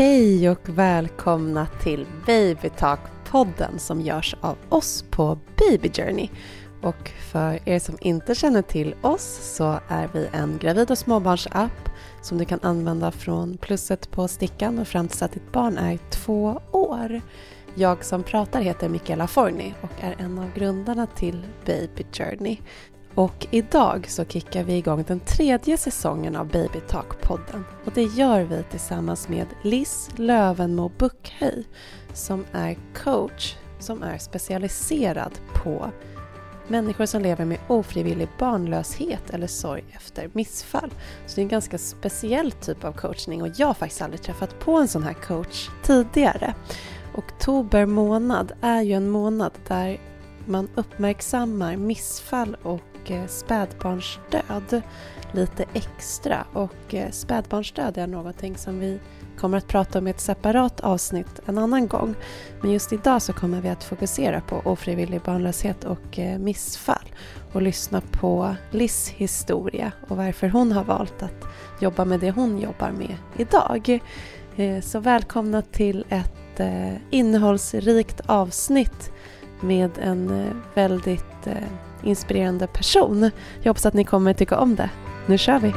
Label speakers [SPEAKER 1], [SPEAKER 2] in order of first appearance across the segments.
[SPEAKER 1] Hej och välkomna till Babytalk-podden som görs av oss på Baby Journey. Och för er som inte känner till oss så är vi en gravid och småbarnsapp som du kan använda från plusset på stickan och fram tills att ditt barn är två år. Jag som pratar heter Michaela Forni och är en av grundarna till Baby Journey. Och idag så kickar vi igång den tredje säsongen av Baby Talk-podden. Och det gör vi tillsammans med Liz Lövenmo Buckhöj som är coach som är specialiserad på människor som lever med ofrivillig barnlöshet eller sorg efter missfall. Så det är en ganska speciell typ av coachning och jag har faktiskt aldrig träffat på en sån här coach tidigare. Oktober månad är ju en månad där man uppmärksammar missfall och och eh, spädbarnsdöd lite extra. Och eh, spädbarnsdöd är någonting som vi kommer att prata om i ett separat avsnitt en annan gång. Men just idag så kommer vi att fokusera på ofrivillig barnlöshet och eh, missfall och lyssna på Liz historia och varför hon har valt att jobba med det hon jobbar med idag. Så välkomna till ett innehållsrikt avsnitt med en väldigt inspirerande person. Jag hoppas att ni kommer tycka om det. Nu kör vi!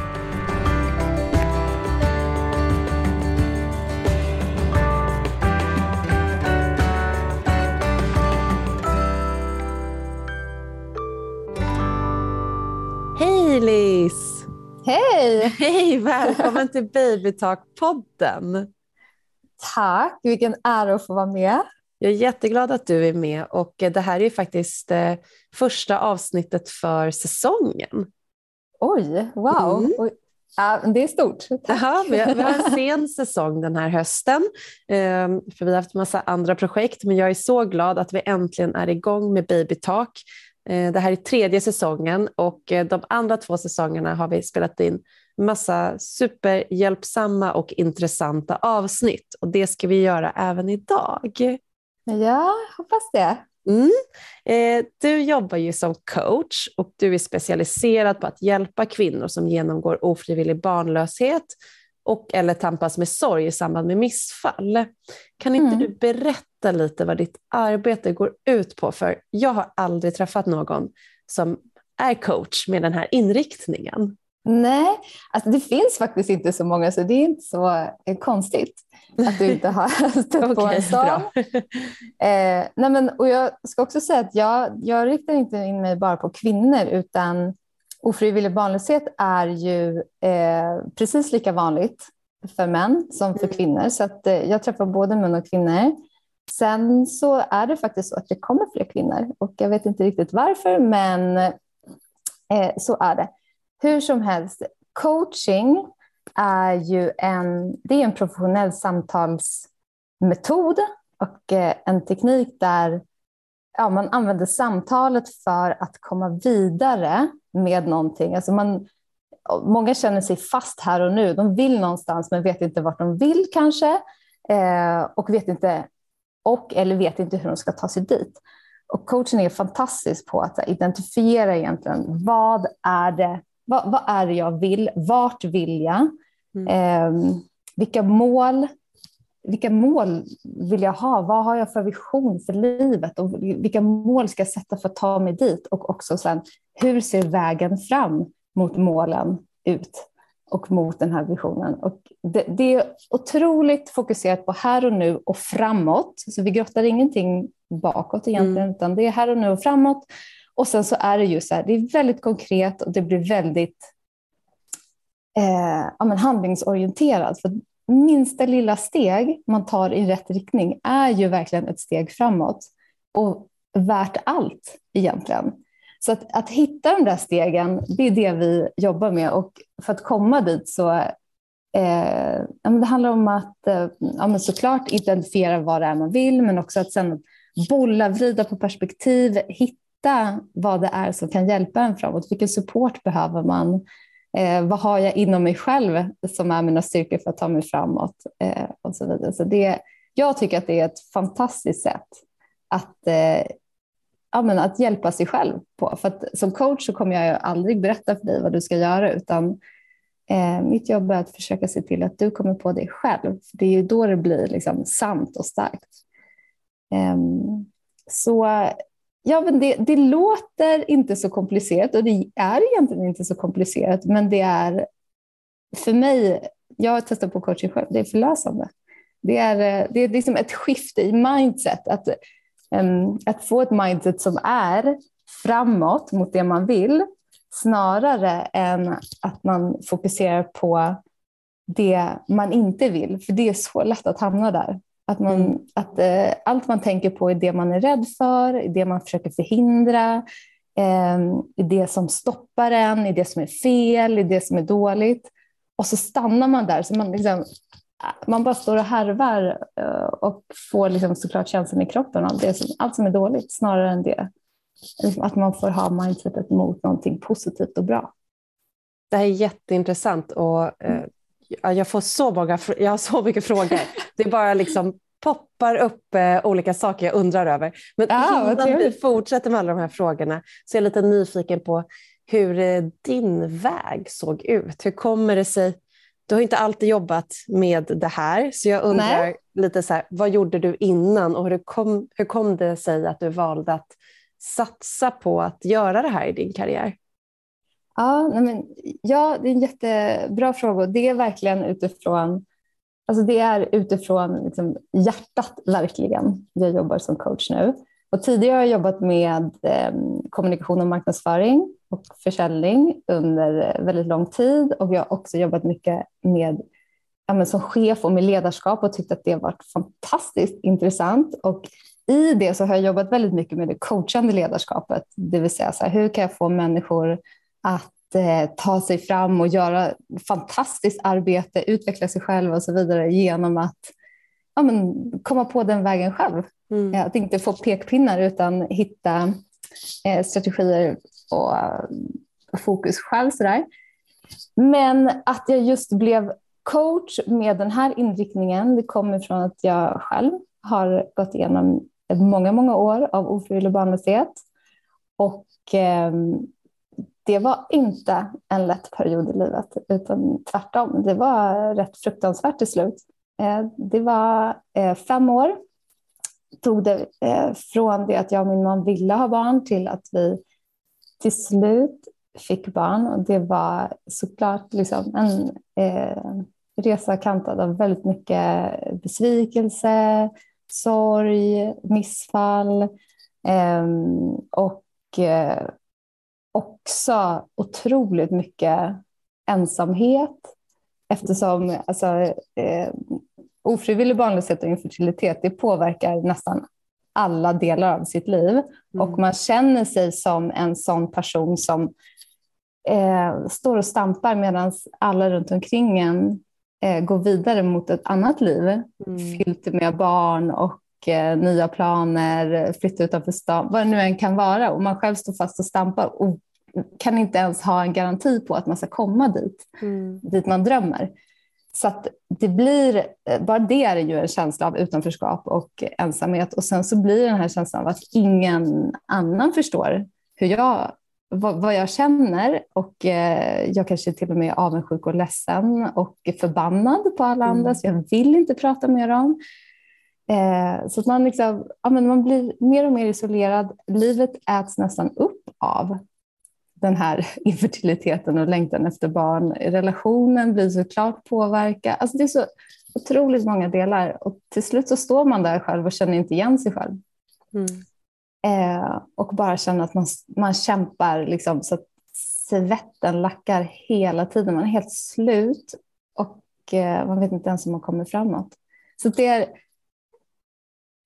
[SPEAKER 1] Hej Lis!
[SPEAKER 2] Hej!
[SPEAKER 1] Hej! Välkommen till Babytalk-podden.
[SPEAKER 2] Tack, vilken ära att få vara med.
[SPEAKER 1] Jag är jätteglad att du är med och det här är faktiskt eh, första avsnittet för säsongen.
[SPEAKER 2] Oj, wow. Mm. Ja, det är stort.
[SPEAKER 1] Aha, vi, har, vi, har, en sen säsong den här hösten, ehm, för vi har haft massa andra projekt, men jag är så glad att vi äntligen är igång med Baby Talk. Eh, det här är tredje säsongen och eh, de andra två säsongerna har vi spelat in massa superhjälpsamma och intressanta avsnitt och det ska vi göra även idag.
[SPEAKER 2] Ja, hoppas det.
[SPEAKER 1] Mm. Eh, du jobbar ju som coach och du är specialiserad på att hjälpa kvinnor som genomgår ofrivillig barnlöshet och eller tampas med sorg i samband med missfall. Kan inte mm. du berätta lite vad ditt arbete går ut på? För jag har aldrig träffat någon som är coach med den här inriktningen.
[SPEAKER 2] Nej, alltså det finns faktiskt inte så många så det är inte så eh, konstigt att du inte har stött okay, på en sån. Eh, nej men, och jag ska också säga att jag, jag riktar inte in mig bara på kvinnor utan ofrivillig barnlöshet är ju eh, precis lika vanligt för män som för mm. kvinnor. Så att, eh, jag träffar både män och kvinnor. Sen så är det faktiskt så att det kommer fler kvinnor och jag vet inte riktigt varför men eh, så är det. Hur som helst, coaching är ju en, det är en professionell samtalsmetod och eh, en teknik där ja, man använder samtalet för att komma vidare med någonting. Alltså man, många känner sig fast här och nu. De vill någonstans men vet inte vart de vill kanske eh, och vet inte och eller vet inte hur de ska ta sig dit. Och coachen är fantastisk på att identifiera egentligen vad är det vad, vad är det jag vill? Vart vill jag? Mm. Eh, vilka mål vilka mål vill jag ha? Vad har jag för vision för livet? Och vilka mål ska jag sätta för att ta mig dit? Och också sen, hur ser vägen fram mot målen ut och mot den här visionen? Och det, det är otroligt fokuserat på här och nu och framåt. Så vi grottar ingenting bakåt egentligen, mm. utan det är här och nu och framåt. Och sen så är det ju så här, det är väldigt konkret och det blir väldigt eh, ja, men handlingsorienterat. För minsta lilla steg man tar i rätt riktning är ju verkligen ett steg framåt och värt allt egentligen. Så att, att hitta de där stegen, det är det vi jobbar med och för att komma dit så eh, det handlar om att eh, ja, såklart identifiera vad det är man vill men också att sen bolla, vrida på perspektiv, hitta hitta vad det är som kan hjälpa en framåt. Vilken support behöver man? Eh, vad har jag inom mig själv som är mina styrkor för att ta mig framåt? Eh, och så vidare. Så det, jag tycker att det är ett fantastiskt sätt att, eh, ja, men att hjälpa sig själv på. För att som coach så kommer jag aldrig berätta för dig vad du ska göra utan Eh, mitt jobb är att försöka se till att du kommer på dig själv. För det är ju då det blir liksom sant och starkt. Eh, så ja, men det, det låter inte så komplicerat och det är egentligen inte så komplicerat, men det är för mig, jag har testat på coaching själv, det är förlösande. Det är, eh, det är liksom ett skifte i mindset. Att, um, att få ett mindset som är framåt mot det man vill snarare än att man fokuserar på det man inte vill. För det är så lätt att hamna där. Att, man, mm. att eh, allt man tänker på är det man är rädd för, är det man försöker förhindra, eh, det som stoppar en, är det som är fel, är det som är dåligt. Och så stannar man där. Så man, liksom, man bara står och harvar eh, och får liksom såklart känslan i kroppen av det som, allt som är dåligt snarare än det. Liksom att man får ha mindsetet mot någonting positivt och bra.
[SPEAKER 1] Det här är jätteintressant och eh, jag får så många, jag har så mycket frågor. Det bara liksom poppar upp eh, olika saker jag undrar över. Men ja, innan vi fortsätter med alla de här frågorna så är jag lite nyfiken på hur eh, din väg såg ut. Hur kommer det sig? Du har inte alltid jobbat med det här, så jag undrar Nej. lite så här, vad gjorde du innan och hur kom, hur kom det sig att du valde att satsa på att göra det här i din karriär?
[SPEAKER 2] Ja, men, ja det är en jättebra fråga. Det är verkligen utifrån Alltså det är utifrån liksom hjärtat verkligen jag jobbar som coach nu. Och tidigare har jag jobbat med eh, kommunikation och marknadsföring och försäljning under väldigt lång tid och jag har också jobbat mycket med ja, som chef och med ledarskap och tyckt att det har varit fantastiskt intressant. Och i det så har jag jobbat väldigt mycket med det coachande ledarskapet, det vill säga så här, hur kan jag få människor att eh, ta sig fram och göra fantastiskt arbete, utveckla sig själva och så vidare genom att ja, men, komma på den vägen själv. Mm. Att inte få pekpinnar utan hitta eh, strategier och, och fokus själv. Sådär. Men att jag just blev coach med den här inriktningen, det kommer från att jag själv har gått igenom många, många år av ofrivillig barnlöshet. Och eh, det var inte en lätt period i livet, utan tvärtom. Det var rätt fruktansvärt till slut. Eh, det var eh, fem år tog det eh, från det att jag och min man ville ha barn till att vi till slut fick barn. Och det var såklart liksom en resa kantad av väldigt mycket besvikelse, sorg, missfall ehm, och också otroligt mycket ensamhet eftersom alltså, eh, ofrivillig barnlöshet och infertilitet det påverkar nästan alla delar av sitt liv. Mm. Och man känner sig som en sån person som eh, står och stampar medan alla runt omkring en eh, går vidare mot ett annat liv. Mm. Fyllt med barn och nya planer, flytta utanför stan, vad det nu än kan vara. Och man själv står fast och stampar och kan inte ens ha en garanti på att man ska komma dit, mm. dit man drömmer. Så att det blir, bara det är ju en känsla av utanförskap och ensamhet och sen så blir den här känslan av att ingen annan förstår hur jag, vad, vad jag känner och eh, jag kanske till och med är avundsjuk och ledsen och förbannad på alla andra mm. så jag vill inte prata med dem. Eh, så att man, liksom, ja, men man blir mer och mer isolerad. Livet äts nästan upp av den här infertiliteten och längtan efter barn. Relationen blir såklart påverkad. Alltså det är så otroligt många delar och till slut så står man där själv och känner inte igen sig själv. Mm. Eh, och bara känner att man, man kämpar liksom, så att svetten lackar hela tiden. Man är helt slut och eh, man vet inte ens om man kommer framåt. Så det är,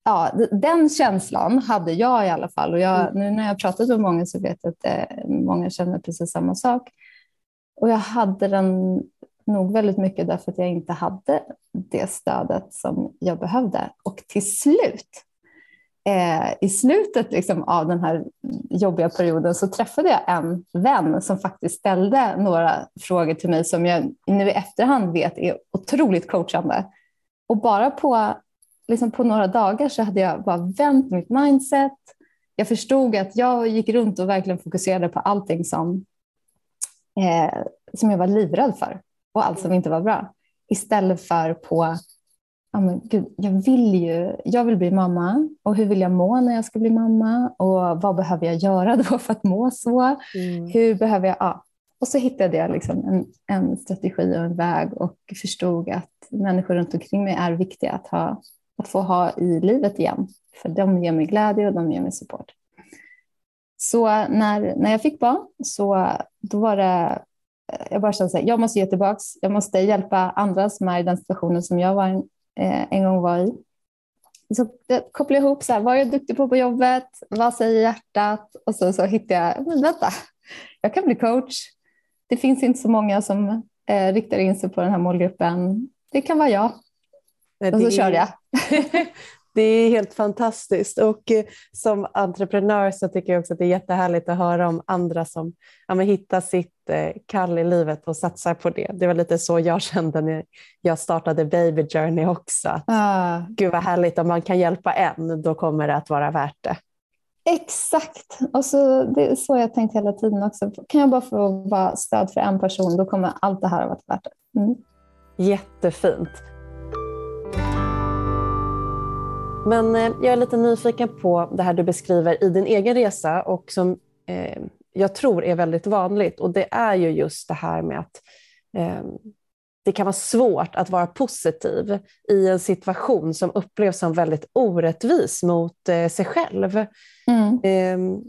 [SPEAKER 2] ja, den känslan hade jag i alla fall. Och jag, mm. nu när jag pratat med många så vet jag att eh, många känner precis samma sak. Och jag hade den nog väldigt mycket därför att jag inte hade det stödet som jag behövde. Och till slut, eh, i slutet liksom av den här jobbiga perioden så träffade jag en vän som faktiskt ställde några frågor till mig som jag nu i efterhand vet är otroligt coachande. Och bara på liksom på några dagar så hade jag bara vänt mitt mindset. Jag förstod att jag gick runt och verkligen fokuserade på allting som, eh, som jag var livrädd för. och allt som inte var bra. Istället för på, ja, men gud, jag vill ju, jag vill bli mamma och hur vill jag må när jag ska bli mamma och vad behöver jag göra då för att må så? Mm. Hur behöver jag, ja. Och så hittade jag liksom en, en strategi och en väg och förstod att människor runt omkring mig är viktiga att, ha, att få ha i livet igen. För de ger mig glädje och de ger mig support. Så när, när jag fick barn så då var det, eh, jag bara kände att jag måste ge tillbaka. Jag måste hjälpa andra som är i den situationen som jag var en, eh, en gång var i. Så jag kopplade ihop så här, vad är jag duktig på på jobbet, vad säger hjärtat och så, så hittade jag, men vänta, jag kan bli coach. Det finns inte så många som eh, riktar in sig på den här målgruppen. Det kan vara jag. Nej, och så körde jag.
[SPEAKER 1] Det är helt fantastiskt och eh, som entreprenör så tycker jag också att det är jättehärligt att höra om andra som ja, hittar sitt eh, kall i livet och satsar på det. Det var lite så jag kände när jag startade Baby Journey också. Att, ah. Gud vad härligt, om man kan hjälpa en då kommer det att vara värt det.
[SPEAKER 2] Exakt, och så, det är så jag tänkt hela tiden också. Kan jag bara få vara stöd för en person då kommer allt det här att vara värt det. Mm.
[SPEAKER 1] Jättefint. Men eh, jag är lite nyfiken på det här du beskriver i din egen resa och som eh, jag tror är väldigt vanligt och det är ju just det här med att eh, det kan vara svårt att vara positiv i en situation som upplevs som väldigt orättvis mot sig själv. Mm. Eh,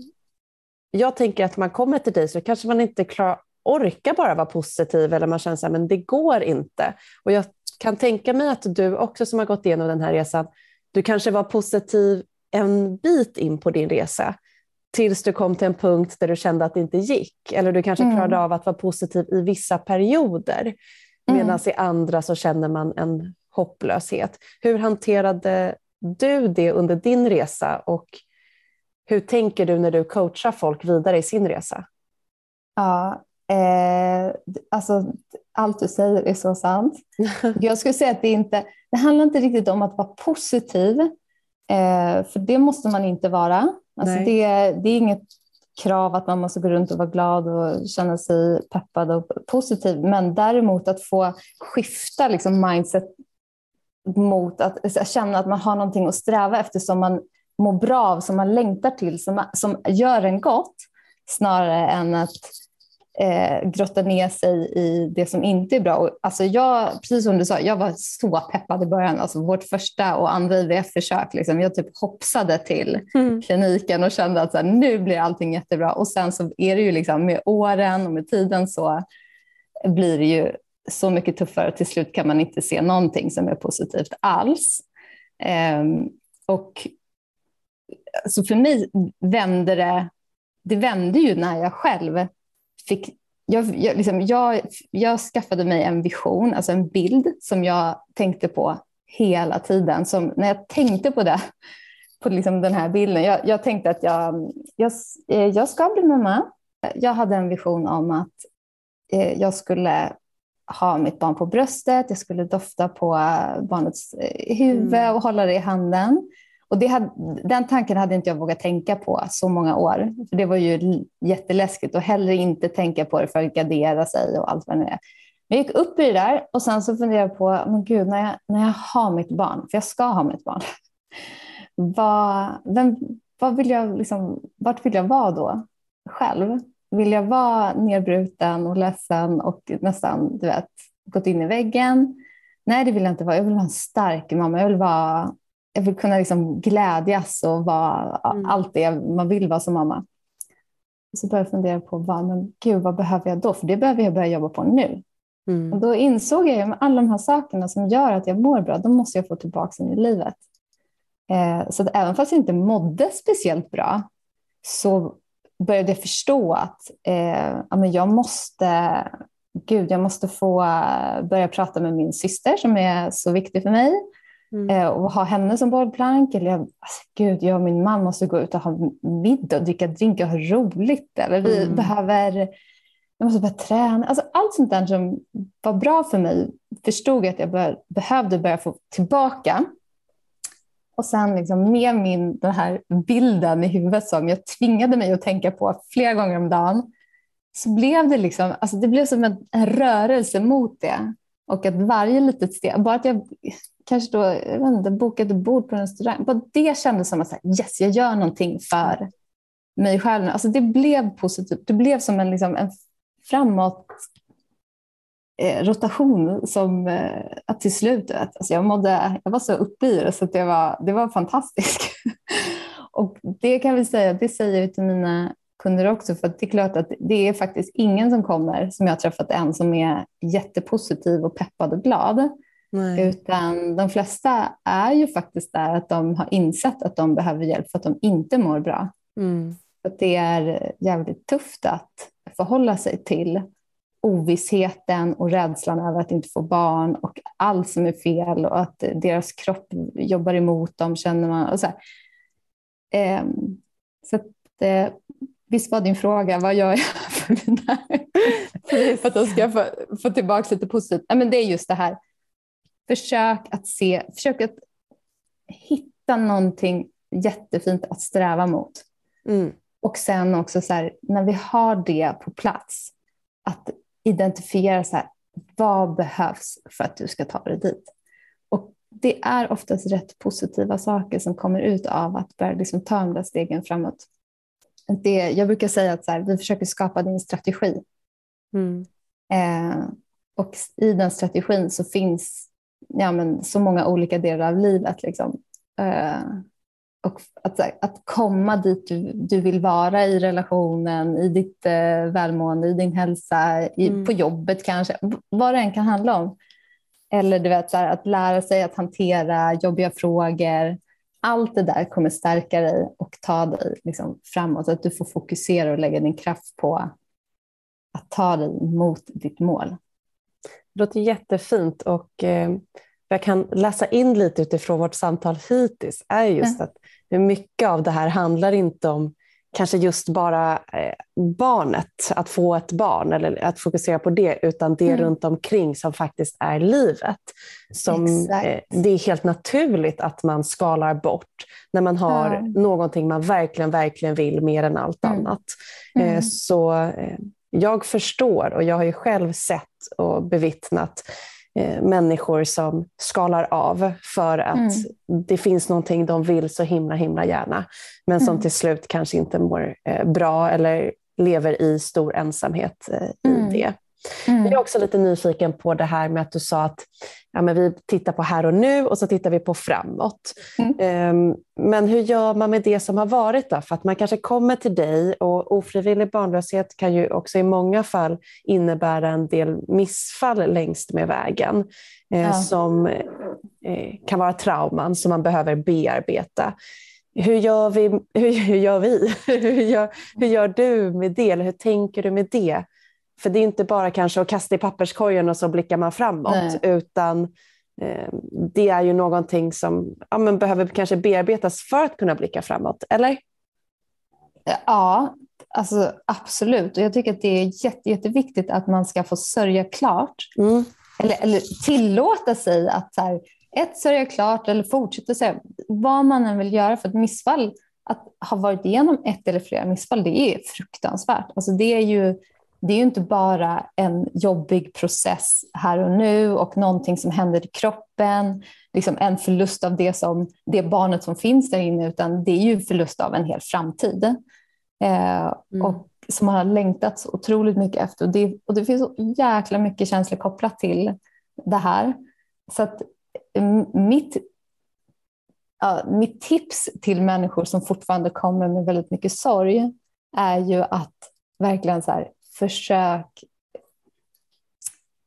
[SPEAKER 1] jag tänker att man kommer till dig så kanske man inte klar, orkar bara vara positiv eller man känner att det går inte. Och jag kan tänka mig att du också som har gått igenom den här resan du kanske var positiv en bit in på din resa tills du kom till en punkt där du kände att det inte gick. Eller du kanske mm. klarade av att vara positiv i vissa perioder medan mm. i andra så känner man en hopplöshet. Hur hanterade du det under din resa och hur tänker du när du coachar folk vidare i sin resa?
[SPEAKER 2] Ja, eh, alltså allt du säger är så sant. Jag skulle säga att det inte det handlar inte riktigt om att vara positiv, eh, för det måste man inte vara. Alltså det, det, är inget krav att man måste gå runt och vara glad och känna sig peppad och positiv, men däremot att få skifta liksom mindset mot att känna att man har någonting att sträva efter som man mår bra av, som man längtar till, som, som gör en gott, snarare än att eh, grotta ner sig i det som inte är bra. Och, alltså jag, precis som du sa, jag var så peppad i början. Alltså vårt första och andra IVF-försök, liksom, jag typ hoppsade till mm. kliniken och kände att så här, nu blir allting jättebra. Och sen så är det ju liksom, med åren och med tiden så blir det ju så mycket tuffare. Till slut kan man inte se någonting som är positivt alls. Eh, och så för mig vände det, det vände ju när jag själv fick jag, jag, liksom, jag, jag skaffade mig en vision, alltså en bild som jag tänkte på hela tiden. Som, när jag tänkte på det, på liksom den här bilden, jag, jag tänkte att jag, jag, eh, ska bli mamma. Jag hade en vision om att eh, jag skulle ha mitt barn på bröstet, jag skulle dofta på barnets eh, huvud mm. och hålla det i handen. Och det hade, den tanken hade inte jag vågat tänka på så många år. För Det var ju jätteläskigt och hellre inte tänka på det för att gardera sig och allt vad det är. Men jag gick upp i det där och sen så funderade jag på, men gud, när jag, när jag har mitt barn, för jag ska ha mitt barn, vad, vem, vad vill jag liksom, vart vill jag vara då själv? Vill jag vara nedbruten och ledsen och nästan du vet, gått in i väggen? Nej, det vill jag inte vara. Jag vill vara en stark mamma. Jag vill vara jag vill kunna liksom glädjas och vara mm. allt det man vill vara som mamma. Så började jag fundera på vad, men gud, vad behöver jag då? För det behöver jag börja jobba på nu. Mm. Och då insåg jag att alla de här sakerna som gör att jag mår bra, de måste jag få tillbaka in i livet. Eh, så att även fast jag inte mådde speciellt bra så började jag förstå att eh, ja, men jag måste Gud, jag måste få börja prata med min syster som är så viktig för mig. Mm. Eh, och ha henne som bollplank. Eller jag, alltså, gud, jag och min man måste gå ut och ha middag och dricka drinkar och ha roligt. Eller vi mm. behöver jag måste börja träna. Alltså, allt sånt där som var bra för mig förstod jag att jag bör, behövde börja få tillbaka. Och sen liksom med min, den här bilden i huvudet som jag tvingade mig att tänka på flera gånger om dagen så blev det liksom, alltså det blev som en, en rörelse mot det. Och att varje litet steg, bara att jag kanske då jag vet inte, bokade bord på en restaurang, bara det kändes som att yes, jag gör någonting för mig själv. Alltså det blev positivt. Det blev som en, liksom, en framåt eh, rotation som eh, att till slut, alltså jag, mådde, jag var så uppe i det så att det var, det var fantastiskt. och det kan vi säga, det säger jag till mina kunder också, för det är klart att det är faktiskt ingen som kommer som jag har träffat än som är jättepositiv och peppad och glad. Nej. Utan de flesta är ju faktiskt där att de har insett att de behöver hjälp för att de inte mår bra. Mm. Att det är jävligt tufft att förhålla sig till ovissheten och rädslan över att inte få barn och allt som är fel och att deras kropp jobbar emot dem känner man. Och så eh, så att, eh, visst var din fråga, vad gör jag för, för att de ska få, få tillbaka lite positivt? Ja, men det är just det här, försök att se, försök att hitta någonting jättefint att sträva mot. Mm. Och sen också så här, när vi har det på plats, att identifiera så här, vad behövs för att du ska ta dig dit. Och det är oftast rätt positiva saker som kommer ut av att börja liksom ta de där stegen framåt. Det, jag brukar säga att så här, vi försöker skapa din strategi. Mm. Eh, och i den strategin så finns ja, men, så många olika delar av livet. Liksom. Eh, och att, att komma dit du, du vill vara i relationen, i ditt eh, välmående, i din hälsa, i, mm. på jobbet kanske, vad det än kan handla om. Eller du vet, så här, att lära sig att hantera jobbiga frågor. Allt det där kommer stärka dig och ta dig liksom, framåt. Att du får fokusera och lägga din kraft på att ta dig mot ditt mål.
[SPEAKER 1] Det låter jättefint och eh, jag kan läsa in lite utifrån vårt samtal hittills är just mm. att hur mycket av det här handlar inte om kanske just bara eh, barnet, att få ett barn eller att fokusera på det, utan det mm. runt omkring som faktiskt är livet. Som, eh, det är helt naturligt att man skalar bort när man har mm. någonting man verkligen, verkligen vill mer än allt mm. annat. Mm. så eh, jag förstår och jag har ju själv sett och bevittnat människor som skalar av för att mm. det finns någonting de vill så himla himla gärna, men som mm. till slut kanske inte mår eh, bra eller lever i stor ensamhet eh, i mm. det. Mm. Jag är också lite nyfiken på det här med att du sa att ja, men vi tittar på här och nu och så tittar vi på framåt. Mm. Um, men hur gör man med det som har varit då? För att man kanske kommer till dig och ofrivillig barnlöshet kan ju också i många fall innebära en del missfall längst med vägen eh, ja. som eh, kan vara trauman som man behöver bearbeta. Hur gör vi? Hur, hur gör vi? hur, gör, hur gör du med det? Eller hur tänker du med det? För det är inte bara kanske att kasta i papperskorgen och så blickar man framåt, Nej. utan eh, det är ju någonting som ja, men behöver kanske bearbetas för att kunna blicka framåt, eller?
[SPEAKER 2] Ja, alltså, absolut. Och jag tycker att det är jätte, jätteviktigt att man ska få sörja klart. Mm. Eller, eller tillåta sig att så här, ett, sörja klart eller fortsätta säga vad man än vill göra för ett missfall. Att ha varit igenom ett eller flera missfall, det är fruktansvärt. Alltså, det är ju det är ju inte bara en jobbig process här och nu och någonting som händer i kroppen, liksom en förlust av det, som, det barnet som finns där inne, utan det är ju förlust av en hel framtid. Eh, mm. och som man har längtat så otroligt mycket efter. Och det, och det finns så jäkla mycket känslor kopplat till det här. Så att mm, mitt, ja, mitt tips till människor som fortfarande kommer med väldigt mycket sorg är ju att verkligen så här, försök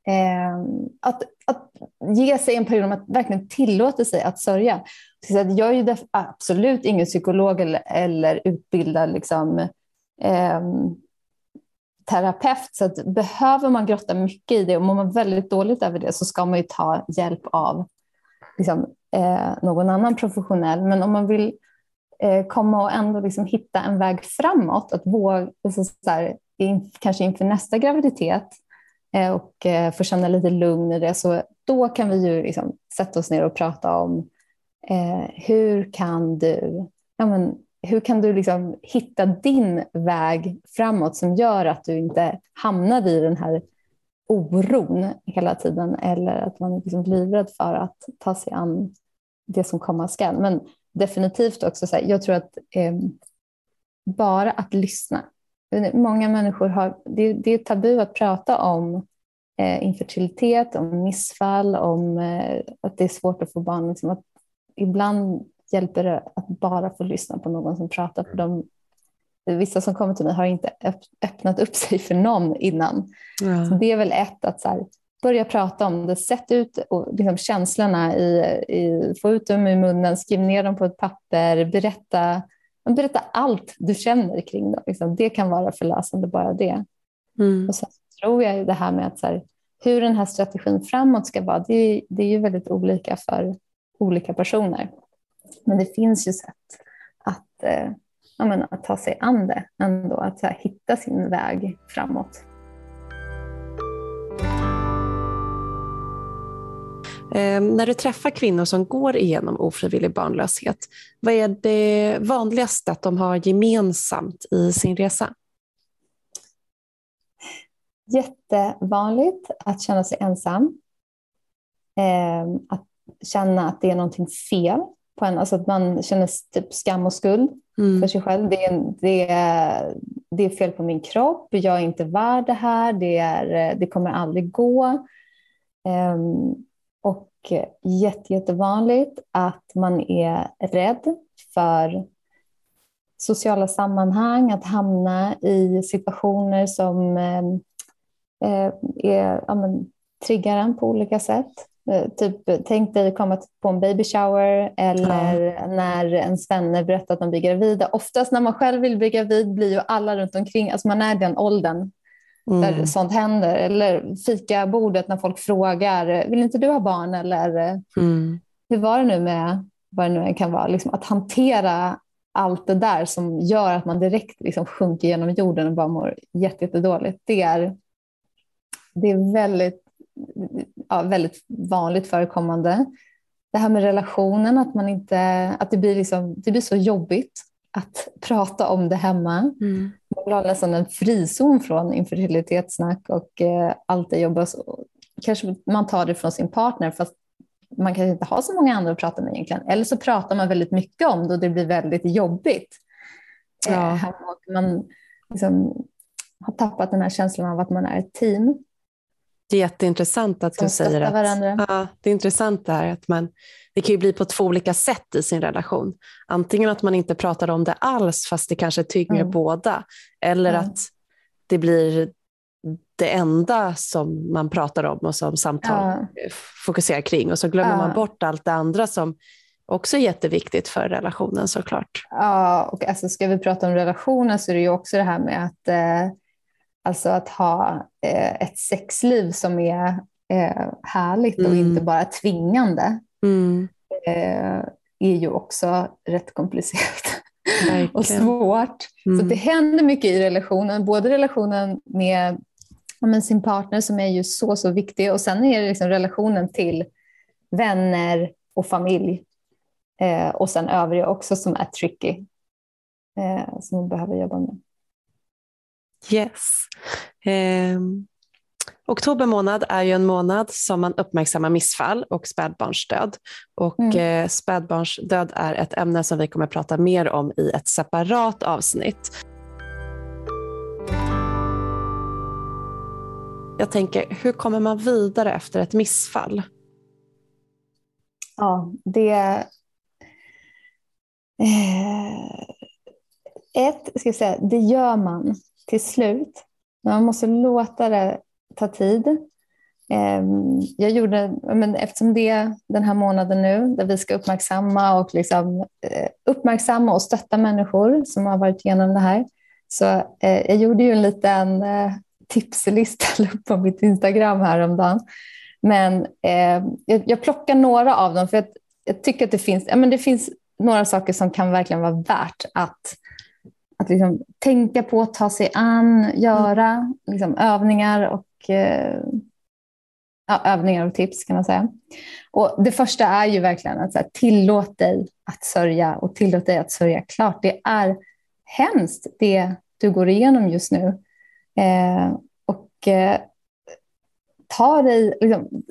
[SPEAKER 2] eh, att, att ge sig en period om att verkligen tillåta sig att sörja. Jag är ju absolut ingen psykolog eller, eller utbildad liksom, eh, terapeut, så att behöver man grotta mycket i det och mår man väldigt dåligt över det så ska man ju ta hjälp av liksom, eh, någon annan professionell. Men om man vill eh, komma och ändå liksom hitta en väg framåt, att våga, så, så här, kanske inför nästa graviditet eh, och eh, får känna lite lugn i det, så då kan vi ju liksom sätta oss ner och prata om eh, hur kan du ja, men, hur kan du liksom hitta din väg framåt som gör att du inte hamnar i den här oron hela tiden eller att man är liksom livrädd för att ta sig an det som komma skall. Men definitivt också, så här, jag tror att eh, bara att lyssna. Många människor har, det, det är tabu att prata om eh, infertilitet, om missfall, om eh, att det är svårt att få barn. Liksom att ibland hjälper det att bara få lyssna på någon som pratar. För de, vissa som kommer till mig har inte öppnat upp sig för någon innan. Ja. Så det är väl ett, att så här, börja prata om det. Sätt ut och, liksom, känslorna, i, i, få ut dem i munnen, skriv ner dem på ett papper, berätta, berätta allt du känner kring det. Liksom. Det kan vara förlösande, bara det. Mm. Och sen tror jag det här med att så här, hur den här strategin framåt ska vara, det, det är ju väldigt olika för olika personer. Men det finns ju sätt att, eh, ja, att ta sig an det ändå, att här, hitta sin väg framåt.
[SPEAKER 1] När du träffar kvinnor som går igenom ofrivillig barnlöshet, vad är det vanligaste att de har gemensamt i sin resa?
[SPEAKER 2] Jättevanligt att känna sig ensam. Eh, att känna att det är någonting fel på en, alltså att man känner typ skam och skuld mm. för sig själv. Det är, det, är, det är fel på min kropp, jag är inte värd det här, det, är, det kommer aldrig gå. Um, och jätte, jättevanligt att man är rädd för sociala sammanhang, att hamna i situationer som eh, är, ja, men, triggar en på olika sätt. Eh, typ, tänk dig att komma på en baby shower eller ja. när ens vänner berättar att de blir gravida. Oftast när man själv vill bli gravid blir ju alla runt omkring, alltså man är den åldern mm. där sånt händer. Eller fikabordet när folk frågar, vill inte du ha barn? Eller mm. hur var det nu med vad det nu kan vara? Liksom att hantera allt det där som gör att man direkt liksom sjunker genom jorden och bara mår jättedåligt. Det är, det är väldigt ja, väldigt vanligt förekommande. Det här med relationen, att, man inte, att det, blir liksom, det blir så jobbigt att prata om det hemma. Mm. Man vill ha nästan en frizon från infertilitetssnack och eh, allt det jobbas. Kanske man tar det från sin partner fast man kanske inte har så många andra att prata med egentligen. Eller så pratar man väldigt mycket om det och det blir väldigt jobbigt. Ja. Eh, man liksom har tappat den här känslan av att man är ett team.
[SPEAKER 1] Det är jätteintressant att du säger att varandra. Ja, det är intressant det här att man, det kan ju bli på två olika sätt i sin relation. Antingen att man inte pratar om det alls fast det kanske tynger mm. båda. Eller mm. att det blir det enda som man pratar om och som samtal ja. fokuserar kring och så glömmer ja. man bort allt det andra som också är jätteviktigt för relationen såklart.
[SPEAKER 2] Ja, och alltså ska vi prata om relationen så är det ju också det här med att eh, Alltså att ha eh, ett sexliv som är eh, härligt mm. och inte bara tvingande mm. eh, är ju också rätt komplicerat och svårt. Mm. Så det händer mycket i relationen, både relationen med, med sin partner som är ju så, så viktig och sen är det liksom relationen till vänner och familj och sen övriga också som är tricky, som man behöver jobba med.
[SPEAKER 1] Yes. Eh, oktober månad är ju en månad som man uppmärksammar missfall och spädbarnsdöd. Och mm. eh, spädbarnsdöd är ett ämne som vi kommer prata mer om i ett separat avsnitt. Jag tänker, hur kommer man vidare efter ett missfall?
[SPEAKER 2] Ja, det... Eh, ett, ska jag säga, det gör man till slut. Men man måste låta det ta tid. Ehm, jag gjorde, men eftersom det är den här månaden nu där vi ska uppmärksamma och liksom, eh, uppmärksamma och stötta människor som har varit igenom det här. Så eh, jag gjorde ju en liten eh, tipslista på mitt Instagram häromdagen. Men ehm, jag plockar några av dem för jag, jag tycker att det finns, ja, men det finns några saker som kan verkligen vara värt att att liksom tänka på, ta sig an, göra liksom, övningar och eh, ja, övningar och tips kan man säga. Och det första är ju verkligen att så här, tillåt dig att sörja och tillåt dig att sörja klart. Det är hemskt det du går igenom just nu. Eh, och eh, ta dig, liksom,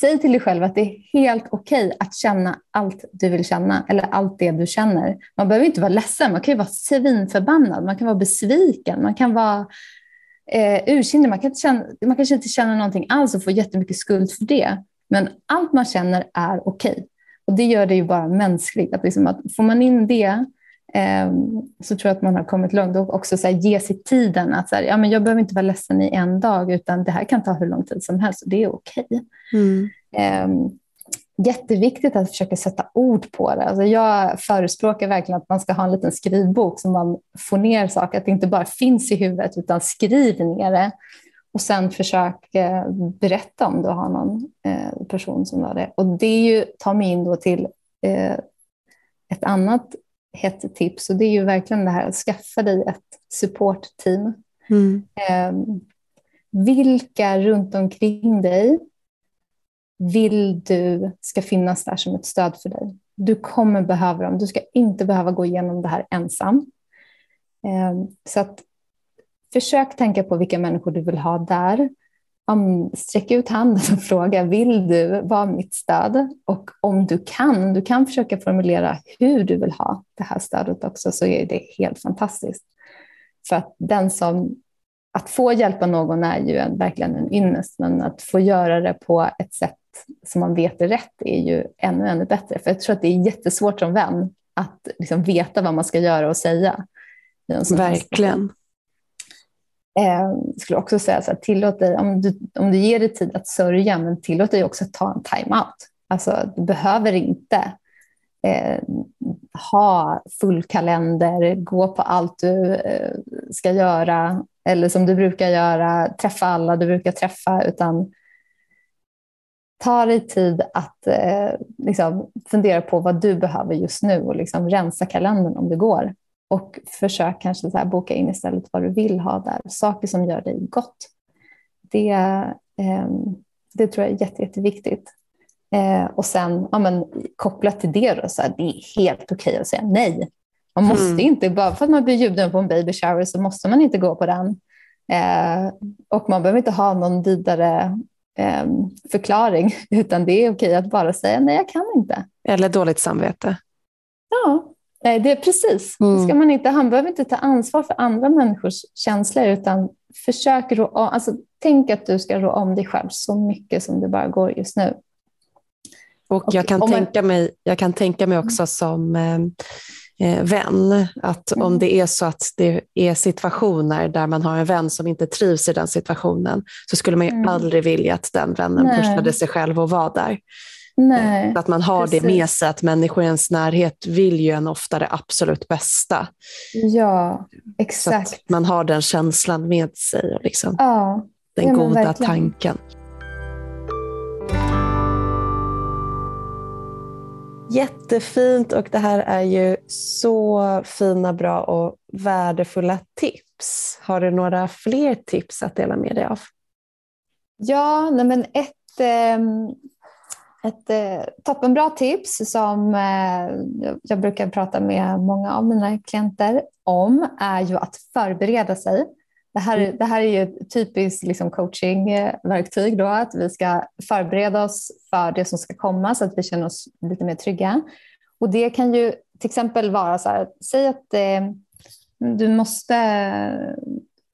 [SPEAKER 2] säg till dig själv att det är helt okej okay att känna allt du vill känna eller allt det du känner. Man behöver inte vara ledsen, man kan ju vara svinförbannad, man kan vara besviken, man kan vara eh, ursinnig, man, kan känna, man kanske inte känner någonting alls och får jättemycket skuld för det. Men allt man känner är okej. Okay. Och det gör det ju bara mänskligt. Att liksom att får man in det så tror jag att man har kommit långt. Och också så här, ge sig tiden att så här, ja, men jag behöver inte vara ledsen i en dag utan det här kan ta hur lång tid som helst och det är okej. Okay. Mm. Eh, jätteviktigt att försöka sätta ord på det. Alltså jag förespråkar verkligen att man ska ha en liten skrivbok så man får ner saker, att det inte bara finns i huvudet utan skriv ner det. Och sen försök eh, berätta om du har någon eh, person som har det. Och det är ju, tar mig in då till eh, ett annat hett tips och det är ju verkligen det här att skaffa dig ett supportteam. Mm. Ehm, vilka runt omkring dig vill du ska finnas där som ett stöd för dig? Du kommer behöva dem. Du ska inte behöva gå igenom det här ensam. Ehm, så att försök tänka på vilka människor du vill ha där. Sträck ut handen och fråga, vill du vara mitt stöd? Och om du kan, du kan försöka formulera hur du vill ha det här stödet också, så är det helt fantastiskt. För att den som, att få hjälpa någon är ju en, verkligen en ynnest, men att få göra det på ett sätt som man vet är rätt är ju ännu, ännu bättre. För jag tror att det är jättesvårt som vän att liksom veta vad man ska göra och säga.
[SPEAKER 1] Verkligen.
[SPEAKER 2] Eh, skulle också säga så här, tillåt dig, om du, om du ger dig tid att sörja, men tillåt dig också att ta en time-out. Alltså, du behöver inte eh, ha full kalender, gå på allt du eh, ska göra eller som du brukar göra, träffa alla du brukar träffa, utan ta dig tid att eh, liksom fundera på vad du behöver just nu och liksom rensa kalendern om det går. Och försök kanske så boka in istället vad du vill ha där. Saker som gör dig gott. Det, eh, det tror jag är jätte, jätteviktigt. Eh, och sen ja, men, kopplat till det, då, så här, det är helt okej att säga nej. Man måste mm. inte, bara för att man blir bjuden på en baby shower så måste man inte gå på den. Eh, och man behöver inte ha någon vidare eh, förklaring, utan det är okej att bara säga nej, jag kan inte.
[SPEAKER 1] Eller dåligt samvete.
[SPEAKER 2] Ja, Nej, det är precis. Mm. Ska man inte, han behöver inte ta ansvar för andra människors känslor utan försök rå, alltså, tänk att du ska rå om dig själv så mycket som det bara går just nu.
[SPEAKER 1] Och jag kan, man... tänka, mig, jag kan tänka mig också som eh, eh, vän, att mm. om det är så att det är situationer där man har en vän som inte trivs i den situationen, så skulle man ju mm. aldrig vilja att den vännen Nej. pushade sig själv och var där. Nej, att man har precis. det med sig, att människor i ens närhet vill ju en ofta det absolut bästa.
[SPEAKER 2] Ja, exakt. Så
[SPEAKER 1] att man har den känslan med sig och liksom ja, den ja, goda verkligen. tanken. Jättefint och det här är ju så fina, bra och värdefulla tips. Har du några fler tips att dela med dig av?
[SPEAKER 2] Ja, nej men ett, eh, ett eh, toppenbra tips som eh, jag brukar prata med många av mina klienter om är ju att förbereda sig. Det här, mm. det här är ju ett typiskt liksom coachingverktyg, då, att vi ska förbereda oss för det som ska komma så att vi känner oss lite mer trygga. Och det kan ju till exempel vara så här, säg att eh, du måste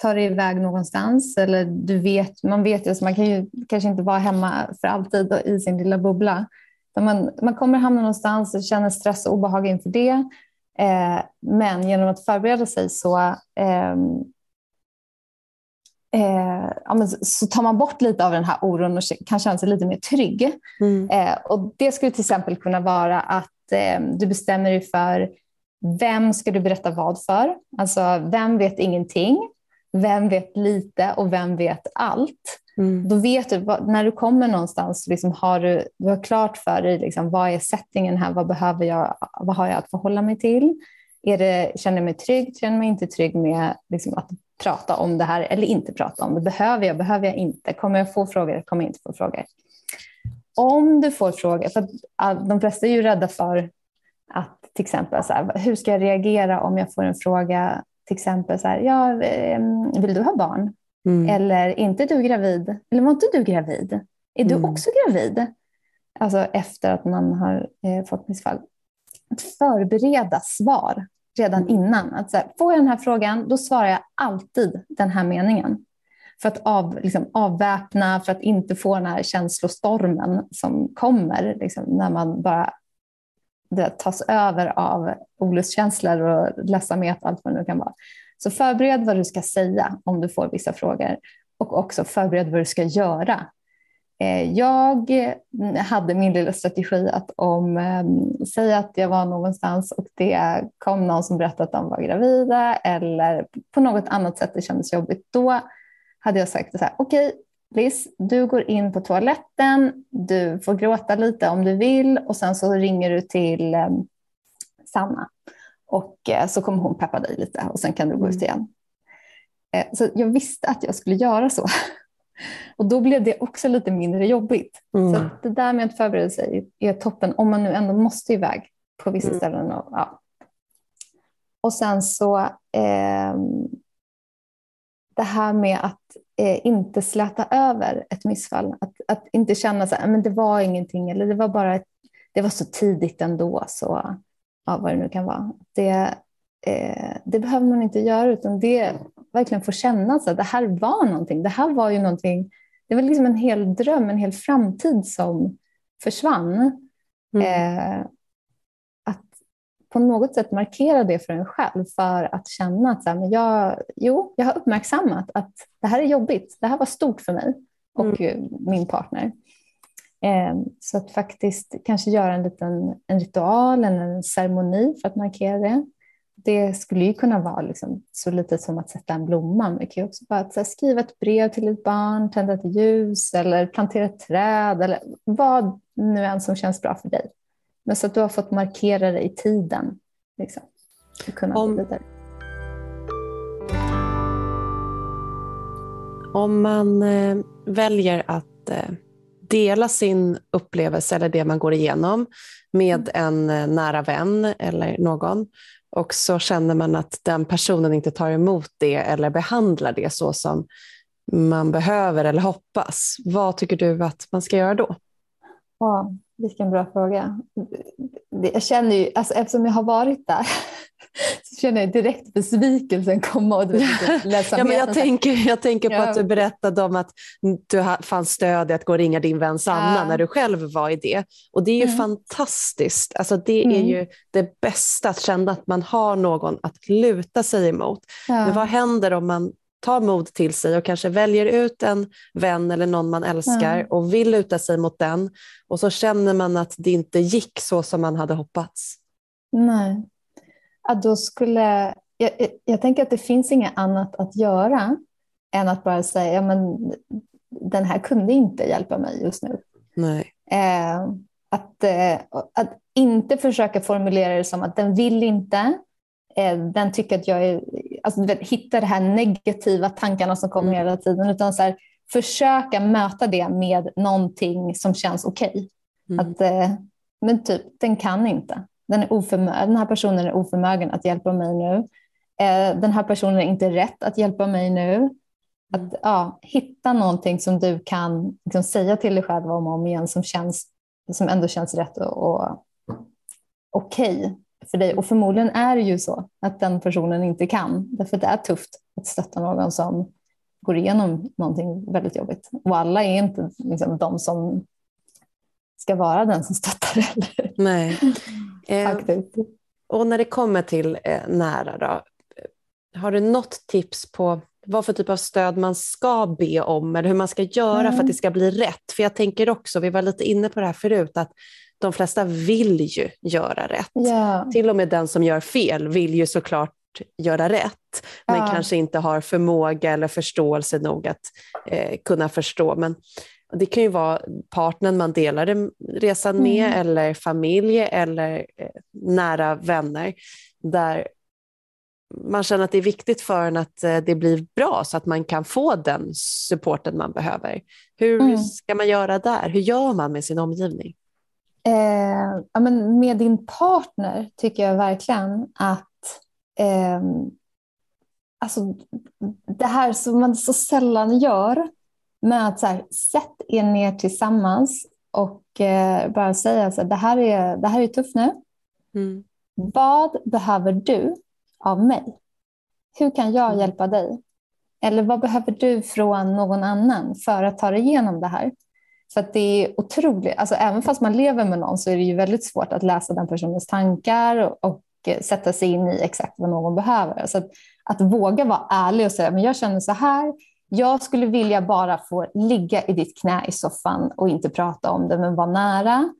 [SPEAKER 2] ta dig iväg någonstans eller du vet, man vet ju, så man kan ju kanske inte vara hemma för alltid i sin lilla bubbla. Man, man kommer hamna någonstans och känner stress och obehag inför det. Eh, men genom att förbereda sig så, eh, eh, ja, så tar man bort lite av den här oron och kan känna sig lite mer trygg. Mm. Eh, och det skulle till exempel kunna vara att ehm, du bestämmer dig för vem ska du berätta vad för? Alltså, vem vet ingenting? Vem vet lite och vem vet allt? Mm. Då vet du, när du kommer någonstans, liksom har du, du har klart för dig liksom, vad är settingen här, vad behöver jag, vad har jag att förhålla mig till? Är det, känner jag mig trygg, känner jag mig inte trygg med liksom, att prata om det här eller inte prata om det? Behöver jag, behöver jag inte? Kommer jag få frågor, kommer jag inte få frågor? Om du får frågor, för de flesta är ju rädda för att till exempel så här, hur ska jag reagera om jag får en fråga till exempel så här, ja, ehm, vill du ha barn? Mm. Eller inte du gravid? Eller var inte du gravid? Är du mm. också gravid? Alltså efter att man har eh, fått missfall. Att förbereda svar redan mm. innan. Att så här, får jag den här frågan, då svarar jag alltid den här meningen. För att av, liksom, avväpna, för att inte få den här känslostormen som kommer liksom, när man bara det tas över av olustkänslor och ledsamhet och allt vad det nu kan vara. Så förbered vad du ska säga om du får vissa frågor och också förbered vad du ska göra. Eh, jag mm, hade min lilla strategi att om, eh, säg att jag var någonstans och det kom någon som berättade att de var gravida eller på något annat sätt det kändes jobbigt, då hade jag sagt så här, okej, okay, Liz, du går in på toaletten, du får gråta lite om du vill och sen så ringer du till eh, Sanna och eh, så kommer hon peppa dig lite och sen kan du gå ut mm. igen. Eh, så jag visste att jag skulle göra så. Och då blev det också lite mindre jobbigt. Mm. Så det där med att förbereda sig är toppen om man nu ändå måste iväg på vissa mm. ställen. Och, ja. och sen så eh, det här med att eh, inte släta över ett missfall. Att, att inte känna att men det var ingenting eller det var bara ett, det var så tidigt ändå. Så, ja, vad det nu kan vara. Det, eh, det behöver man inte göra utan det verkligen få känna att det här var någonting. Det här var ju någonting. Det var liksom en hel dröm, en hel framtid som försvann. Mm. Eh, på något sätt markera det för en själv för att känna att så här, men jag, jo, jag har uppmärksammat att det här är jobbigt. Det här var stort för mig och mm. min partner. Eh, så att faktiskt kanske göra en liten en ritual eller en ceremoni för att markera det. Det skulle ju kunna vara liksom så lite som att sätta en blomma. Men det kan också vara att skriva ett brev till ett barn, tända ett ljus eller plantera ett träd eller vad nu än som känns bra för dig. Men så att du har fått markera det i tiden. Liksom, kunna
[SPEAKER 1] om, om man eh, väljer att eh, dela sin upplevelse eller det man går igenom med mm. en eh, nära vän eller någon och så känner man att den personen inte tar emot det eller behandlar det så som man behöver eller hoppas. Vad tycker du att man ska göra då?
[SPEAKER 2] Ja, vilken bra fråga. Jag känner ju, alltså, eftersom jag har varit där så känner jag direkt besvikelsen komma. Och
[SPEAKER 1] ja, men jag, tänker, jag tänker på att du berättade om att du fann stöd i att gå och ringa din vän Sanna ja. när du själv var i det. Och det är ju mm. fantastiskt. Alltså, det mm. är ju det bästa, att känna att man har någon att luta sig emot. Ja. Men vad händer om man tar mod till sig och kanske väljer ut en vän eller någon man älskar mm. och vill luta sig mot den och så känner man att det inte gick så som man hade hoppats.
[SPEAKER 2] Nej, ja, då skulle... Jag, jag, jag tänker att det finns inget annat att göra än att bara säga ja, men den här kunde inte hjälpa mig just nu.
[SPEAKER 1] Nej.
[SPEAKER 2] Eh, att, eh, att inte försöka formulera det som att den vill inte, eh, den tycker att jag är alltså, vet, hitta de här negativa tankarna som kommer mm. hela tiden, utan så här, försöka möta det med någonting som känns okej. Okay. Mm. eh, men typ, den kan inte. Den, är den här personen är oförmögen att hjälpa mig nu. Eh, den här personen är inte rätt att hjälpa mig nu. Att mm. ja, hitta någonting som du kan liksom, säga till dig själv om och om igen som, känns, som ändå känns rätt och, och okej. Okay för dig. Och förmodligen är det ju så att den personen inte kan. Därför att det är tufft att stötta någon som går igenom någonting väldigt jobbigt. Och alla är inte liksom, de som ska vara den som stöttar heller.
[SPEAKER 1] Nej. Eh, och när det kommer till eh, nära då, har du något tips på vad för typ av stöd man ska be om eller hur man ska göra mm. för att det ska bli rätt? För jag tänker också, vi var lite inne på det här förut, att de flesta vill ju göra rätt. Yeah. Till och med den som gör fel vill ju såklart göra rätt, men kanske inte har förmåga eller förståelse nog att eh, kunna förstå. Men det kan ju vara partnern man delar resan med, mm. eller familj eller eh, nära vänner, där man känner att det är viktigt för en att eh, det blir bra så att man kan få den supporten man behöver. Hur mm. ska man göra där? Hur gör man med sin omgivning?
[SPEAKER 2] Eh, ja, men med din partner tycker jag verkligen att eh, alltså, det här som man så sällan gör med att så här, sätt er ner tillsammans och eh, bara säga att det, här är, det här är tufft nu. Mm. Vad behöver du av mig? Hur kan jag mm. hjälpa dig? Eller vad behöver du från någon annan för att ta dig igenom det här? För att det är otroligt, alltså även fast man lever med någon så är det ju väldigt svårt att läsa den personens tankar och, och eh, sätta sig in i exakt vad någon behöver. Så att, att våga vara ärlig och säga, men jag känner så här, jag skulle vilja bara få ligga i ditt knä i soffan och inte prata om det, men vara nära.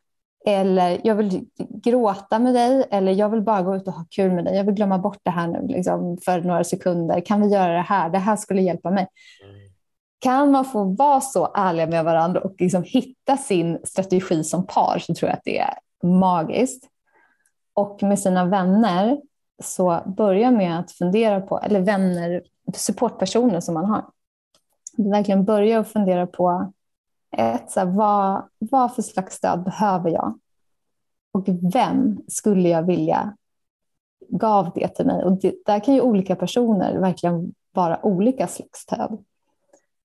[SPEAKER 2] Eller jag vill gråta med dig, eller jag vill bara gå ut och ha kul med dig. Jag vill glömma bort det här nu liksom, för några sekunder. Kan vi göra det här? Det här skulle hjälpa mig. Mm. Kan man få vara så ärliga med varandra och liksom hitta sin strategi som par så tror jag att det är magiskt. Och med sina vänner så börja med att fundera på, eller vänner, supportpersoner som man har. Verkligen börja och fundera på ett, så här, vad, vad för slags stöd behöver jag? Och vem skulle jag vilja gav det till mig? Och det, där kan ju olika personer verkligen vara olika slags stöd.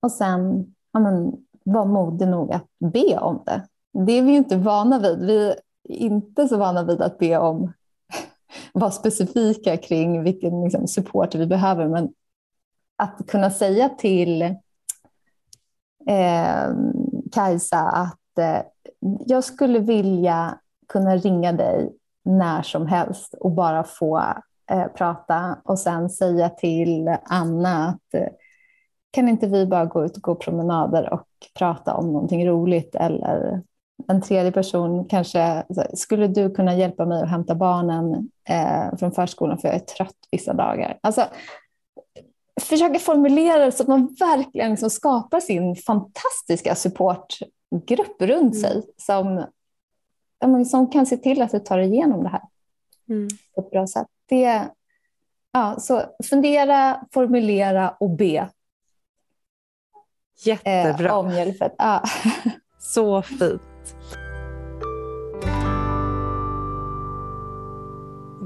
[SPEAKER 2] Och sen ja, men, var modig nog att be om det. Det är vi ju inte vana vid. Vi är inte så vana vid att be om vara specifika kring vilken liksom, support vi behöver. Men att kunna säga till eh, Kajsa att eh, jag skulle vilja kunna ringa dig när som helst och bara få eh, prata och sen säga till Anna att eh, kan inte vi bara gå ut och gå promenader och prata om någonting roligt eller en tredje person kanske, skulle du kunna hjälpa mig att hämta barnen eh, från förskolan för jag är trött vissa dagar. Alltså, försöka formulera det så att man verkligen liksom skapar sin fantastiska supportgrupp runt mm. sig som, som kan se till att du tar igenom det här mm. på ett bra sätt. Det, ja, så fundera, formulera och be.
[SPEAKER 1] Jättebra.
[SPEAKER 2] Eh, om hjälp. Ja.
[SPEAKER 1] Så fint.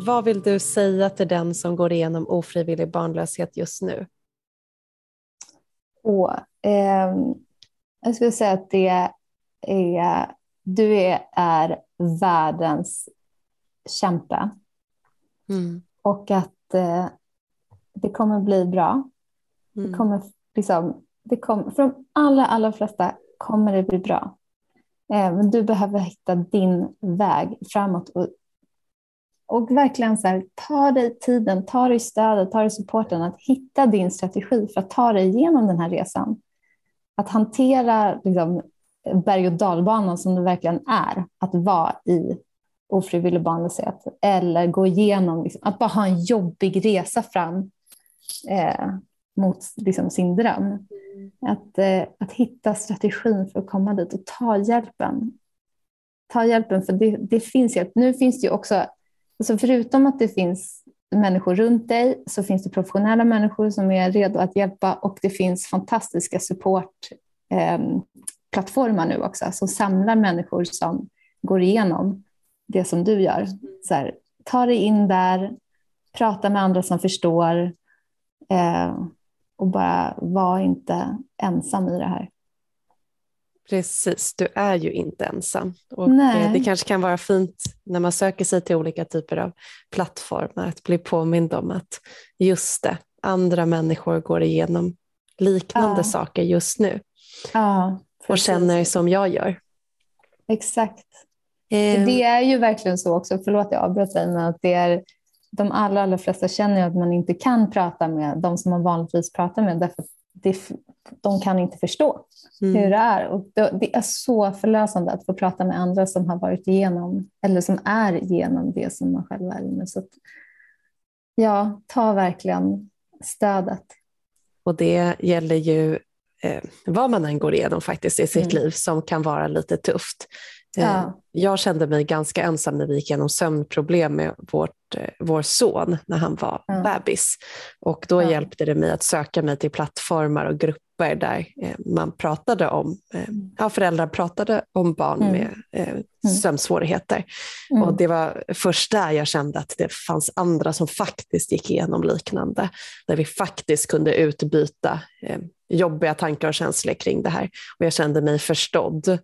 [SPEAKER 1] Vad vill du säga till den som går igenom ofrivillig barnlöshet just nu?
[SPEAKER 2] Och, eh, jag skulle säga att det är, du är, är världens kämpe. Mm. Och att eh, det kommer bli bra. Mm. Det kommer liksom, det kom, för de allra, allra flesta kommer det bli bra. Eh, men du behöver hitta din väg framåt och och verkligen så här, ta dig tiden, ta dig stödet, ta dig supporten att hitta din strategi för att ta dig igenom den här resan. Att hantera liksom, berg och dalbanan som det verkligen är att vara i ofrivillig barnlöshet eller gå igenom, liksom, att bara ha en jobbig resa fram eh, mot liksom, sin dröm. Mm. Att, eh, att hitta strategin för att komma dit och ta hjälpen. Ta hjälpen, för det, det finns hjälp. Nu finns det ju också Alltså förutom att det finns människor runt dig så finns det professionella människor som är redo att hjälpa och det finns fantastiska supportplattformar eh, nu också som samlar människor som går igenom det som du gör. Så här, ta dig in där, prata med andra som förstår eh, och bara var inte ensam i det här.
[SPEAKER 1] Precis, du är ju inte ensam. Och eh, Nej. det kanske kan vara fint när man söker sig till olika typer av plattformar att bli påmind om att just det, andra människor går igenom liknande ja. saker just nu.
[SPEAKER 2] Ja,
[SPEAKER 1] och känner som jag gör.
[SPEAKER 2] Exakt. Um, det är ju verkligen så också, förlåt jag avbröt dig, men att det är de allra, allra flesta känner att man inte kan prata med de som man vanligtvis pratar med därför det, de kan inte förstå mm. hur det är. Och det, det, är så förlösande att få prata med andra som har varit igenom eller som är igenom det som man själv är inne. Så att, ja, ta verkligen stödet.
[SPEAKER 1] Och det gäller ju eh, vad man än går igenom faktiskt i sitt mm. liv som kan vara lite tufft. Ja. Jag kände mig ganska ensam när vi gick igenom sömnproblem med vårt, vår son när han var ja. bebis. Och då ja. hjälpte det mig att söka mig till plattformar och grupper där eh, man pratade om, eh, ja, föräldrar pratade om barn mm. med eh, mm. sömnsvårigheter. Mm. Och det var först där jag kände att det fanns andra som faktiskt gick igenom liknande, där vi faktiskt kunde utbyta jobbiga tankar och känslor kring det här. Och jag kände mig förstådd.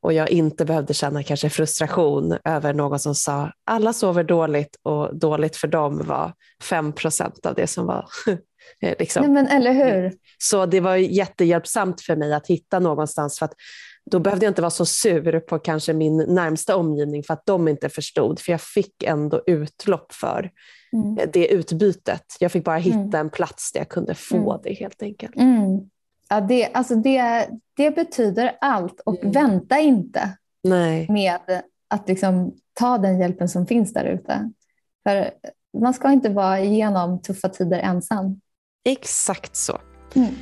[SPEAKER 1] Och jag inte behövde känna kanske frustration över någon som sa alla sover dåligt och dåligt för dem var 5% av det som var
[SPEAKER 2] Eh, liksom. Nej, men eller hur?
[SPEAKER 1] Så det var jättehjälpsamt för mig att hitta någonstans för att då behövde jag inte vara så sur på kanske min närmsta omgivning för att de inte förstod, för jag fick ändå utlopp för mm. Eh, det utbytet. Jag fick bara hitta mm. en plats där jag kunde få mm. det helt enkelt.
[SPEAKER 2] Ja, det, alltså det, det betyder allt och mm. vänta inte
[SPEAKER 1] Nej.
[SPEAKER 2] med att liksom ta den hjälpen som finns där ute. För man ska inte vara igenom tuffa tider ensam.
[SPEAKER 1] Exakt så. Mm.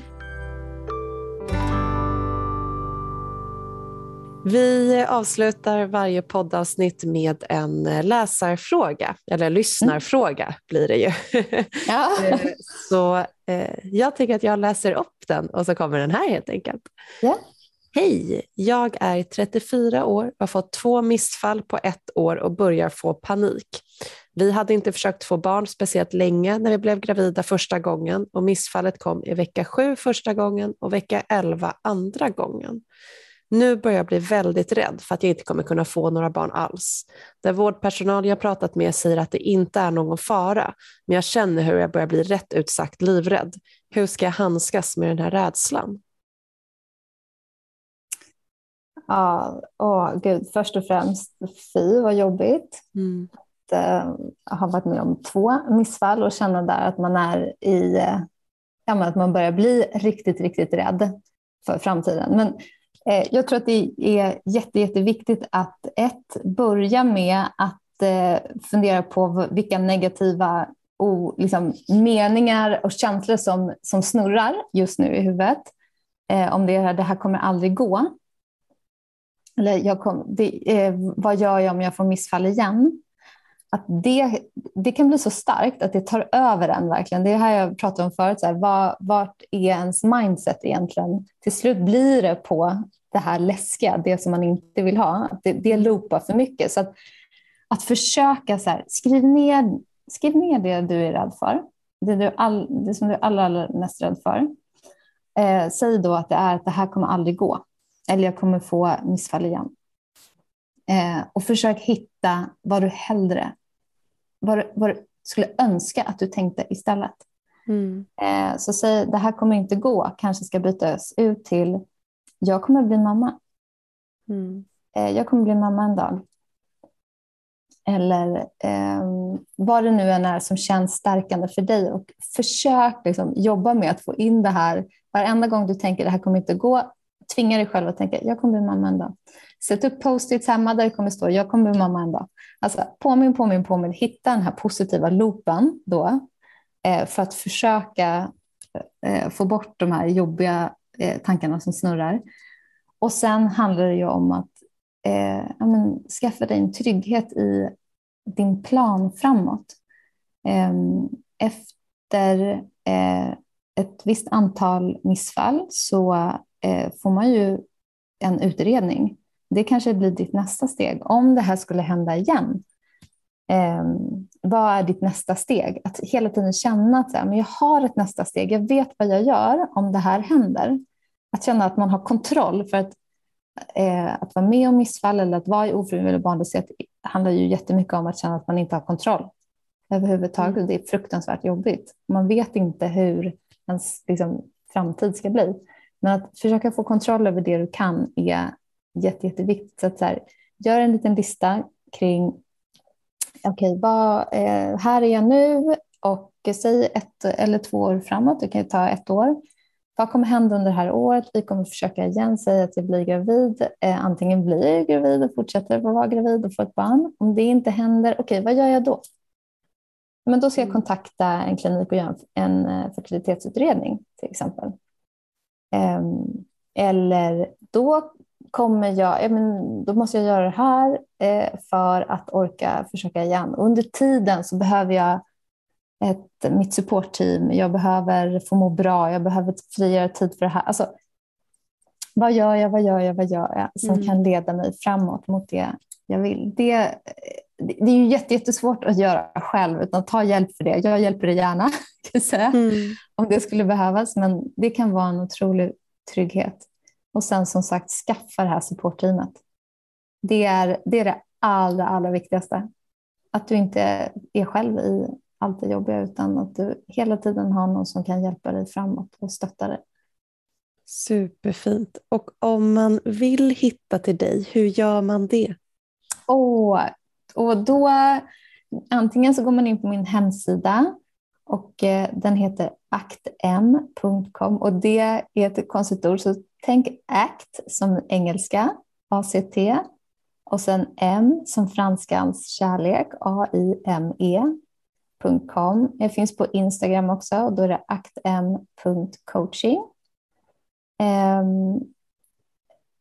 [SPEAKER 1] Vi avslutar varje poddavsnitt med en läsarfråga, eller lyssnarfråga mm. blir det ju. Ja. Eh, så eh, jag tycker att jag läser upp den och så kommer den här helt enkelt. Ja. Hej, jag är 34 år har fått två missfall på ett år och börjar få panik. Vi hade inte försökt få barn speciellt länge när vi blev gravida första gången och missfallet kom i vecka 7 första gången och vecka 11 andra gången. Nu börjar jag bli väldigt rädd för att jag inte kommer kunna få några barn alls. Den vårdpersonal jag pratat med säger att det inte är någon fara, men jag känner hur jag börjar bli rätt ut sagt livrädd. Hur ska jag handskas med den här rädslan?
[SPEAKER 2] Ja, åh gud, först och främst, fy vad jobbigt. Mm. Att uh, ha varit med om två missfall och känna där att man är i, uh, ja, att man börjar bli riktigt, riktigt rädd för framtiden. Men Eh, jag tror att det är jätte, jätteviktigt att ett, börja med att eh, fundera på vilka negativa och liksom, meningar och känslor som, som snurrar just nu i huvudet. Eh, om det är det här kommer aldrig gå eller jag kom, det, eh, vad gör jag om jag får missfall igen? Att det, det kan bli så starkt att det tar över en verkligen. Det är här jag pratade om förut, så här, vad, vart är ens mindset egentligen? Till slut blir det på det här läskiga, det som man inte vill ha. Det, det loopar för mycket. Så att, att försöka så här, skriv ner, skriv ner det du är rädd för. Det, du all, det som du är allra, allra mest rädd för. Eh, säg då att det är att det här kommer aldrig gå. Eller jag kommer få missfall igen. Eh, och försök hitta vad du hellre, vad, vad du skulle önska att du tänkte istället. Mm. Eh, så säg, det här kommer inte gå, kanske ska bytas ut till, jag kommer bli mamma. Mm. Eh, jag kommer bli mamma en dag. Eller eh, vad det nu än är som känns stärkande för dig. Och försök liksom, jobba med att få in det här. Varenda gång du tänker det här kommer inte gå, tvinga dig själv att tänka, jag kommer bli mamma en dag. Sätt upp post-its hemma där det kommer stå, jag kommer bli mamma en dag. Alltså påminn, påminn, påminn, hitta den här positiva loopen då eh, för att försöka eh, få bort de här jobbiga eh, tankarna som snurrar. Och sen handlar det ju om att eh, ja, men, skaffa dig en trygghet i din plan framåt. Eh, efter eh, ett visst antal missfall så eh, får man ju en utredning. Det kanske blir ditt nästa steg. Om det här skulle hända igen, eh, vad är ditt nästa steg? Att hela tiden känna att men jag har ett nästa steg, jag vet vad jag gör om det här händer. Att känna att man har kontroll. för att eh, att vara med om missfall eller att vara i ofrivillig barnlöshet handlar ju jättemycket om att känna att man inte har kontroll överhuvudtaget. Mm. Det är fruktansvärt jobbigt. Man vet inte hur ens liksom, framtid ska bli. Men att försöka få kontroll över det du kan är jätte, jätteviktigt. Så att så här, gör en liten lista kring okej, okay, eh, här är jag nu och säg ett eller två år framåt, det kan ju ta ett år. Vad kommer hända under det här året? Vi kommer försöka igen säga att jag blir gravid. Eh, antingen blir jag gravid och fortsätter att vara gravid och få ett barn. Om det inte händer, okej, okay, vad gör jag då? Men då ska jag mm. kontakta en klinik och göra en eh, fertilitetsutredning till exempel. Ehm, eller då kommer jag, ja, men då måste jag göra det här eh, för att orka försöka igen. Under tiden så behöver jag ett, mitt supportteam, jag behöver få må bra, jag behöver frigöra tid för det här. Alltså, vad gör jag, vad gör jag, vad gör jag som mm. kan leda mig framåt mot det jag vill. Det, det är ju jättesvårt att göra själv, utan ta hjälp för det. Jag hjälper dig gärna, kan säga, mm. om det skulle behövas, men det kan vara en otrolig trygghet. Och sen som sagt, skaffa det här supportteamet. Det är, det är det allra, allra viktigaste. Att du inte är själv i allt det jobbiga, utan att du hela tiden har någon som kan hjälpa dig framåt och stötta dig.
[SPEAKER 1] Superfint. Och om man vill hitta till dig, hur gör man det?
[SPEAKER 2] Oh, och då, antingen så går man in på min hemsida och eh, den heter actm.com och det är ett konstigt ord, så tänk act som engelska, ACT, och sen M som franskans kärlek, A-I-M-E.com. Jag finns på Instagram också och då är det actm.coaching. Um, ehm,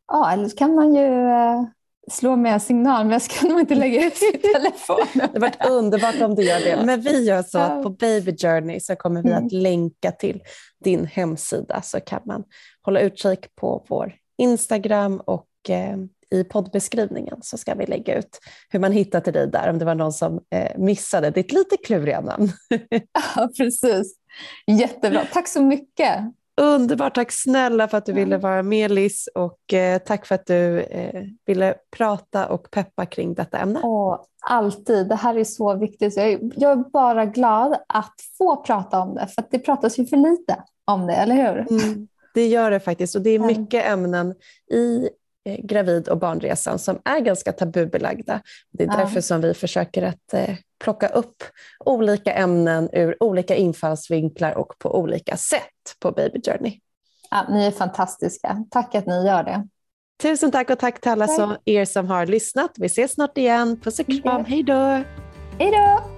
[SPEAKER 2] ja, eller så kan man ju eh, slå med signal, men jag ska nog inte lägga ut min telefon.
[SPEAKER 1] det var underbart om du gör det. Men vi gör så att på Baby Journey så kommer vi mm. att länka till din hemsida så kan man hålla utkik på vår Instagram och eh, i poddbeskrivningen så ska vi lägga ut hur man hittar till dig där om det var någon som eh, missade ditt lite kluriga namn.
[SPEAKER 2] ja, precis. Jättebra. Tack så mycket.
[SPEAKER 1] Underbart, tack snälla för att du ville vara med Liz och eh, tack för att du eh, ville prata och peppa kring detta ämne.
[SPEAKER 2] Åh, alltid, det här är så viktigt. Jag är, jag är bara glad att få prata om det för det pratas ju för lite om det, eller hur?
[SPEAKER 1] Mm, det gör det faktiskt och det är mycket ämnen i eh, gravid och barnresan som är ganska tabubelagda. Det är därför som vi försöker att eh, plocka upp olika ämnen ur olika infallsvinklar och på olika sätt på Baby Journey.
[SPEAKER 2] Ja, ni är fantastiska. Tack att ni gör det.
[SPEAKER 1] Tusen tack och tack till alla som, er som har lyssnat. Vi ses snart igen. Puss och kram. Hej då!
[SPEAKER 2] Hej då!